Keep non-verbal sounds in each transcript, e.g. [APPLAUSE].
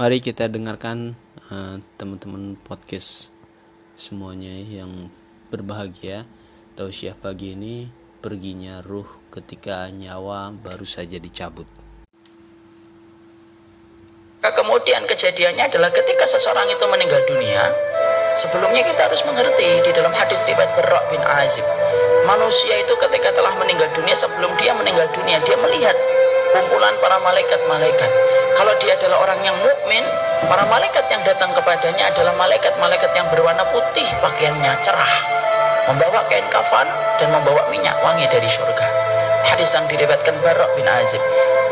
Mari kita dengarkan uh, teman-teman podcast semuanya yang berbahagia. Tausiah pagi ini perginya ruh ketika nyawa baru saja dicabut. Kemudian kejadiannya adalah ketika seseorang itu meninggal dunia, sebelumnya kita harus mengerti di dalam hadis riwayat Barra bin Azib, manusia itu ketika telah meninggal dunia sebelum dia meninggal dunia dia melihat kumpulan para malaikat-malaikat. Kalau dia adalah orang yang mukmin, para malaikat yang datang kepadanya adalah malaikat-malaikat yang berwarna putih pakaiannya cerah, membawa kain kafan dan membawa minyak wangi dari surga. Hadis yang diriwayatkan Barra bin Azib.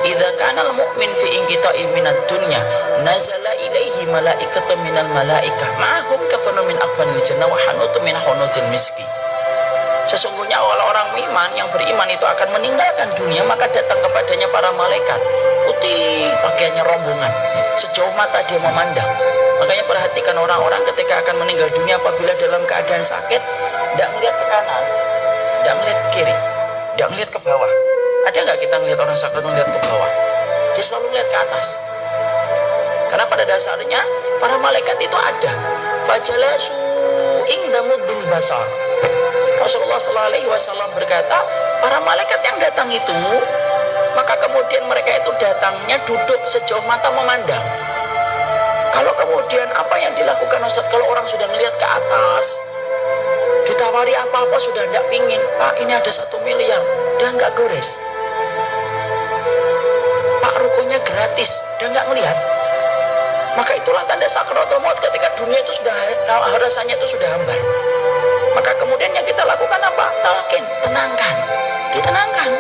Idza kana al-mu'min fi inqita'i minad dunya nazala ilaihi malaikatu minal malaikah. Ma'hum kafanu min aqfanil jannah wa hanutu min hanutil miski Sesungguhnya kalau orang iman yang beriman itu akan meninggalkan dunia maka datang kepadanya para malaikat putih pakaiannya rombongan sejauh mata dia memandang makanya perhatikan orang-orang ketika akan meninggal dunia apabila dalam keadaan sakit tidak melihat ke kanan tidak melihat ke kiri tidak melihat ke bawah ada nggak kita melihat orang sakit melihat ke bawah? Dia selalu melihat ke atas. Karena pada dasarnya para malaikat itu ada. Fajalasu ingdamud bil basar. Rasulullah Sallallahu Alaihi Wasallam berkata, para malaikat yang datang itu, maka kemudian mereka itu datangnya duduk sejauh mata memandang. Kalau kemudian apa yang dilakukan Ustaz? Kalau orang sudah melihat ke atas, ditawari apa-apa sudah tidak pingin, Pak ini ada satu miliar, dan nggak gores. Rukonya gratis dan nggak melihat. Maka itulah tanda sakaratul maut ketika dunia itu sudah rasanya itu sudah hambar maka kemudian yang kita lakukan apa talkin tenangkan ditenangkan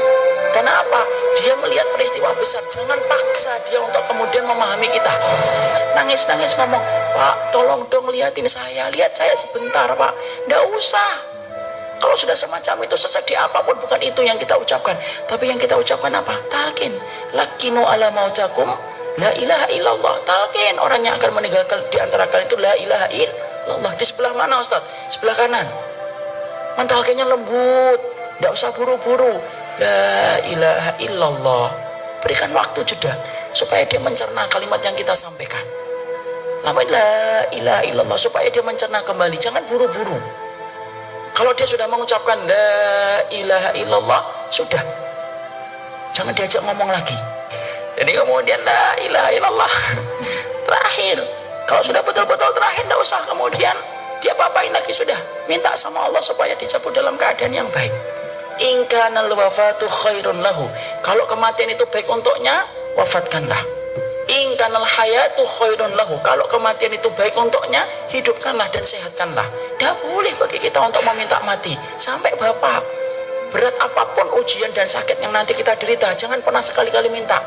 karena apa dia melihat peristiwa besar jangan paksa dia untuk kemudian memahami kita nangis nangis ngomong pak tolong dong lihatin saya lihat saya sebentar pak nggak usah kalau sudah semacam itu sesedih apa pun bukan itu yang kita ucapkan. Tapi yang kita ucapkan apa? Talkin. Lakinu ala mautakum. La ilaha illallah. Talkin. Orang yang akan meninggalkan di antara kalian itu la ilaha illallah. Di sebelah mana Ustaz? Sebelah kanan. Mentalkinnya lembut. Tidak usah buru-buru. La ilaha illallah. Berikan waktu jeda. Supaya dia mencerna kalimat yang kita sampaikan. Lama la ilaha illallah. Supaya dia mencerna kembali. Jangan buru-buru. Kalau dia sudah mengucapkan la ilaha illallah, sudah. Jangan diajak ngomong lagi. Jadi kemudian la ilaha illallah. [LAUGHS] Terakhir. Kalau sudah betul-betul terakhir, tidak usah kemudian dia apa-apain lagi sudah. Minta sama Allah supaya dicabut dalam keadaan yang baik. Ingkanal wafatu khairun lahu. Kalau kematian itu baik untuknya, wafatkanlah. Ingkanal hayatu khairun lahu. Kalau kematian itu baik untuknya, hidupkanlah dan sehatkanlah. Tidak boleh bagi kita untuk meminta mati. Sampai Bapak, berat apa pun ujian dan sakit yang nanti kita derita, jangan pernah sekali-kali minta.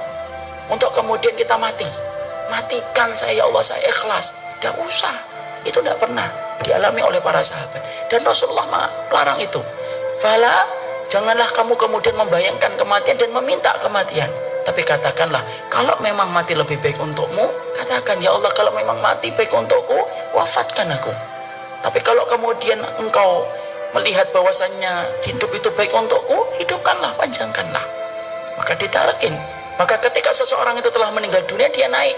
Untuk kemudian kita mati. Matikan saya ya Allah, saya ikhlas. Tidak usah. Itu tidak pernah dialami oleh para sahabat. Dan Rasulullah melarang itu. Fala, janganlah kamu kemudian membayangkan kematian dan meminta kematian tapi katakanlah, kalau memang mati lebih baik untukmu, katakan, ya Allah kalau memang mati baik untukku, wafatkan aku. Tapi kalau kemudian engkau melihat bahwasannya hidup itu baik untukku, hidupkanlah, panjangkanlah. Maka ditarakin. Maka ketika seseorang itu telah meninggal dunia, dia naik.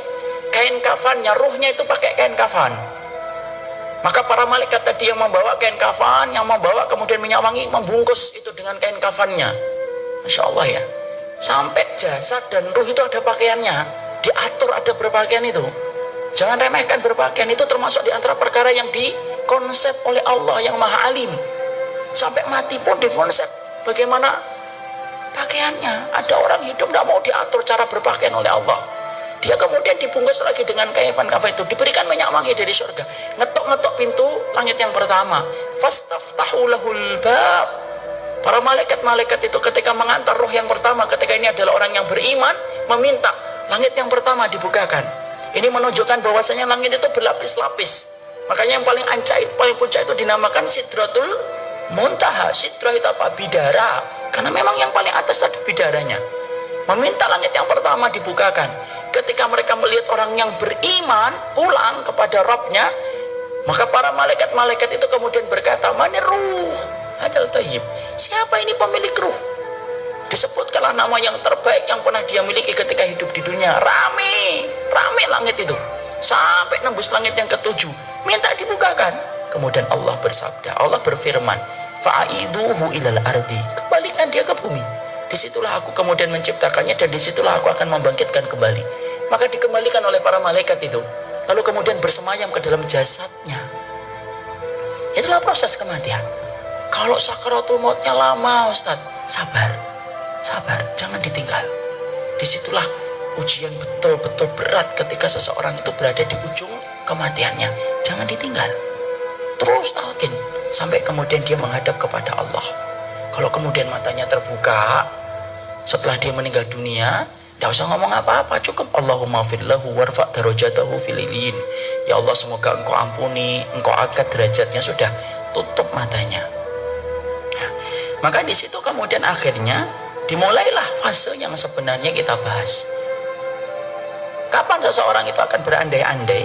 Kain kafannya, ruhnya itu pakai kain kafan. Maka para malaikat tadi yang membawa kain kafan, yang membawa kemudian minyak wangi, membungkus itu dengan kain kafannya. Masya Allah ya. Sampai jasad dan ruh itu ada pakaiannya. Diatur ada berpakaian itu. Jangan remehkan berpakaian itu termasuk di antara perkara yang dikonsep oleh Allah yang maha alim. Sampai mati pun dikonsep. Bagaimana pakaiannya? Ada orang hidup tidak mau diatur cara berpakaian oleh Allah dia kemudian dibungkus lagi dengan kaifan kafan itu diberikan minyak wangi dari surga ngetok-ngetok pintu langit yang pertama fastaftahu bab Para malaikat-malaikat itu ketika mengantar roh yang pertama, ketika ini adalah orang yang beriman, meminta langit yang pertama dibukakan. Ini menunjukkan bahwasanya langit itu berlapis-lapis. Makanya yang paling ancai, paling puncak itu dinamakan sidratul muntaha. Sidra itu apa? Bidara. Karena memang yang paling atas ada bidaranya. Meminta langit yang pertama dibukakan. Ketika mereka melihat orang yang beriman pulang kepada Robnya, maka para malaikat-malaikat itu kemudian berkata, Mani ruh, hadal tayyib. Siapa ini pemilik ruh? Disebutkanlah nama yang terbaik yang pernah dia miliki ketika hidup di dunia. Rame, rame langit itu. sampai nembus langit yang ketujuh minta dibukakan kemudian Allah bersabda Allah berfirman fa'iduhu ilal ardi kembalikan dia ke bumi di situlah aku kemudian menciptakannya dan di situlah aku akan membangkitkan kembali maka dikembalikan oleh para malaikat itu lalu kemudian bersemayam ke dalam jasadnya itulah proses kematian kalau sakaratul mautnya lama Ustaz sabar sabar jangan ditinggal di situlah ujian betul-betul berat ketika seseorang itu berada di ujung kematiannya. Jangan ditinggal. Terus talkin sampai kemudian dia menghadap kepada Allah. Kalau kemudian matanya terbuka setelah dia meninggal dunia, tidak usah ngomong apa-apa, cukup Allahumma fillahu warfa darajatahu fililin. Ya Allah semoga engkau ampuni, engkau angkat derajatnya sudah tutup matanya. Nah, maka di situ kemudian akhirnya dimulailah fase yang sebenarnya kita bahas Kapan seseorang itu akan berandai-andai?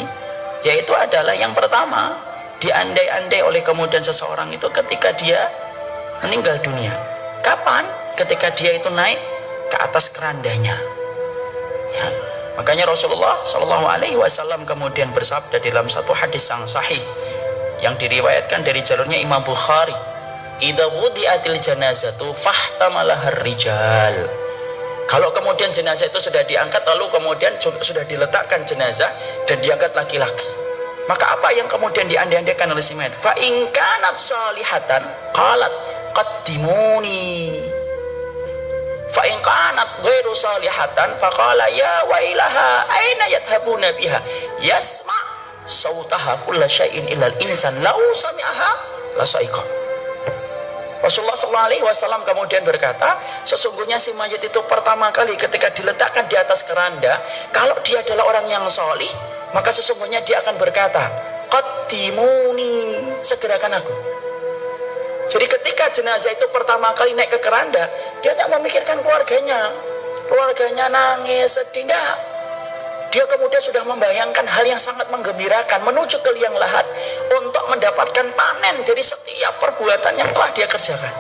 Yaitu adalah yang pertama, diandai-andai oleh kemudian seseorang itu ketika dia meninggal dunia. Kapan? Ketika dia itu naik ke atas kerandanya. Ya. Makanya Rasulullah Shallallahu Alaihi Wasallam kemudian bersabda dalam satu hadis yang sahih yang diriwayatkan dari jalurnya Imam Bukhari. Idza wudi'atil janazatu fahtamalah rijal kalau kemudian jenazah itu sudah diangkat lalu kemudian sudah diletakkan jenazah dan diangkat laki-laki. Maka apa yang kemudian diandai-andaikan oleh si mayat? Fa in kanat salihatan qalat qaddimuni. Fa in kanat ghairu salihatan faqala ya wailaha aina yadhhabuna biha? Yasma sautaha kulla syai'in ilal insan lau sami'aha la sa'iqah. Rasulullah SAW kemudian berkata, sesungguhnya si mayat itu pertama kali ketika diletakkan di atas keranda, kalau dia adalah orang yang solih, maka sesungguhnya dia akan berkata, Qaddimuni, segerakan aku. Jadi ketika jenazah itu pertama kali naik ke keranda, dia tidak memikirkan keluarganya. Keluarganya nangis, sedih, enggak dia kemudian sudah membayangkan hal yang sangat menggembirakan menuju ke liang lahat untuk mendapatkan panen dari setiap perbuatan yang telah dia kerjakan.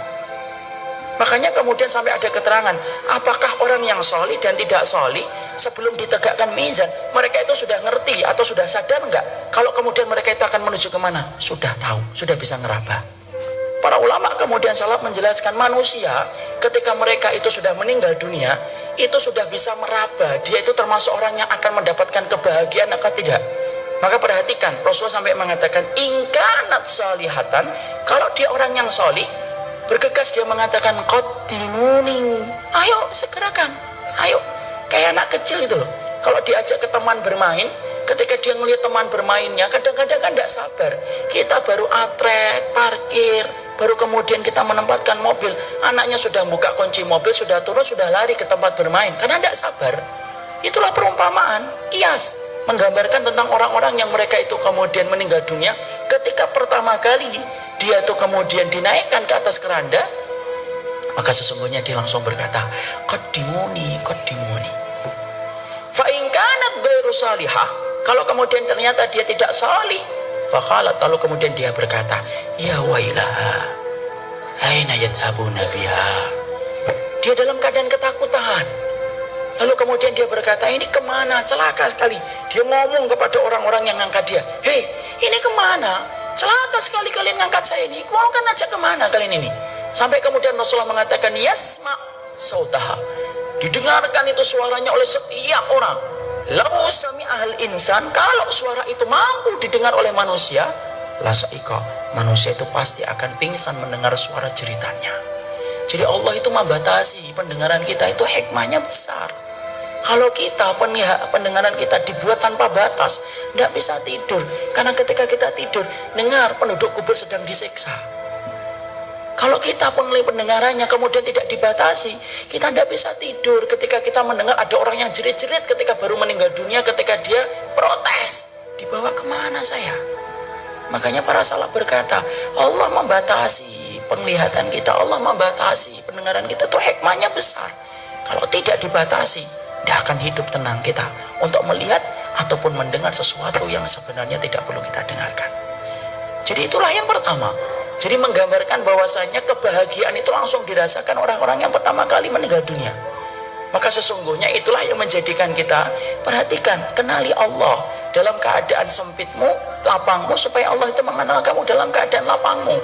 Makanya kemudian sampai ada keterangan, apakah orang yang soli dan tidak soli sebelum ditegakkan mizan, mereka itu sudah ngerti atau sudah sadar enggak? Kalau kemudian mereka itu akan menuju ke mana? Sudah tahu, sudah bisa ngeraba. Para ulama kemudian salah menjelaskan manusia ketika mereka itu sudah meninggal dunia, itu sudah bisa meraba. Dia itu termasuk orang yang akan mendapatkan kebahagiaan atau tidak? Maka perhatikan Rasulullah sampai mengatakan ingkanat salihatan kalau dia orang yang solih bergegas dia mengatakan qaddimuni ayo segerakan. Ayo. Kayak anak kecil itu loh. Kalau diajak ke teman bermain ketika dia melihat teman bermainnya kadang-kadang kan tidak sabar. Kita baru atret parkir baru kemudian kita menempatkan mobil. Anaknya sudah buka kunci mobil sudah turun sudah lari ke tempat bermain. Karena tidak sabar. Itulah perumpamaan kias. Menggambarkan tentang orang-orang yang mereka itu kemudian meninggal dunia. Ketika pertama kali dia itu kemudian dinaikkan ke atas keranda maka sesungguhnya dia langsung berkata kodimuni kodimuni fa'inkanat ghairu salihah. Kalau kemudian ternyata dia tidak salih Fakhalat lalu kemudian dia berkata, Ya wailaha, aina yadhabuna biha. Dia dalam keadaan ketakutan. Lalu kemudian dia berkata, ini ke mana? Celaka sekali. Dia ngomong kepada orang-orang yang ngangkat dia. Hei, ini ke mana? Celaka sekali kalian ngangkat saya ini. Mau kan aja ke mana kalian ini? Sampai kemudian Rasulullah mengatakan, Yasma sautaha. Didengarkan itu suaranya oleh setiap orang. Lau sami ahal insan, kalau suara itu mampu didengar oleh manusia, lasaika, manusia itu pasti akan pingsan mendengar suara jeritannya. Jadi Allah itu membatasi pendengaran kita itu hikmahnya besar. Kalau kita pendengaran kita dibuat tanpa batas, tidak bisa tidur. Karena ketika kita tidur, dengar penduduk kubur sedang disiksa. Kalau kita penglih pendengarannya kemudian tidak dibatasi, kita tidak bisa tidur ketika kita mendengar ada orang yang jerit-jerit ketika baru meninggal dunia, ketika dia protes. Dibawa ke mana saya? Makanya para salah berkata, Allah membatasi penglihatan kita, Allah membatasi pendengaran kita itu hikmahnya besar. Kalau tidak dibatasi, tidak akan hidup tenang kita untuk melihat ataupun mendengar sesuatu yang sebenarnya tidak perlu kita dengarkan. Jadi itulah yang pertama, jadi menggambarkan bahwasanya kebahagiaan itu langsung dirasakan orang-orang yang pertama kali meninggal dunia. Maka sesungguhnya itulah yang menjadikan kita perhatikan, kenali Allah dalam keadaan sempitmu, lapangmu supaya Allah itu mengenal kamu dalam keadaan lapangmu.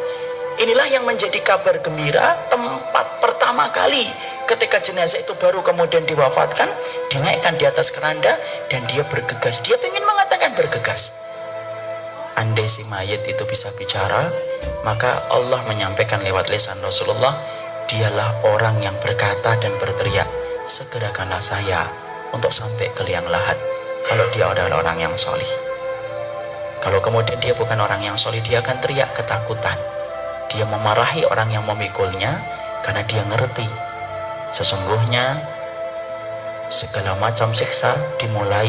Inilah yang menjadi kabar gembira tempat pertama kali ketika jenazah itu baru kemudian diwafatkan, dinaikkan di atas keranda dan dia bergegas. Dia ingin mengatakan bergegas. Andai si mayat itu bisa bicara, maka Allah menyampaikan lewat lisan Rasulullah, dialah orang yang berkata dan berteriak, segerakanlah saya untuk sampai ke liang lahat kalau dia adalah orang yang solih. Kalau kemudian dia bukan orang yang solih, dia akan teriak ketakutan. Dia memarahi orang yang memikulnya karena dia ngerti. Sesungguhnya segala macam siksa dimulai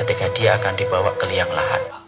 ketika dia akan dibawa ke liang lahat.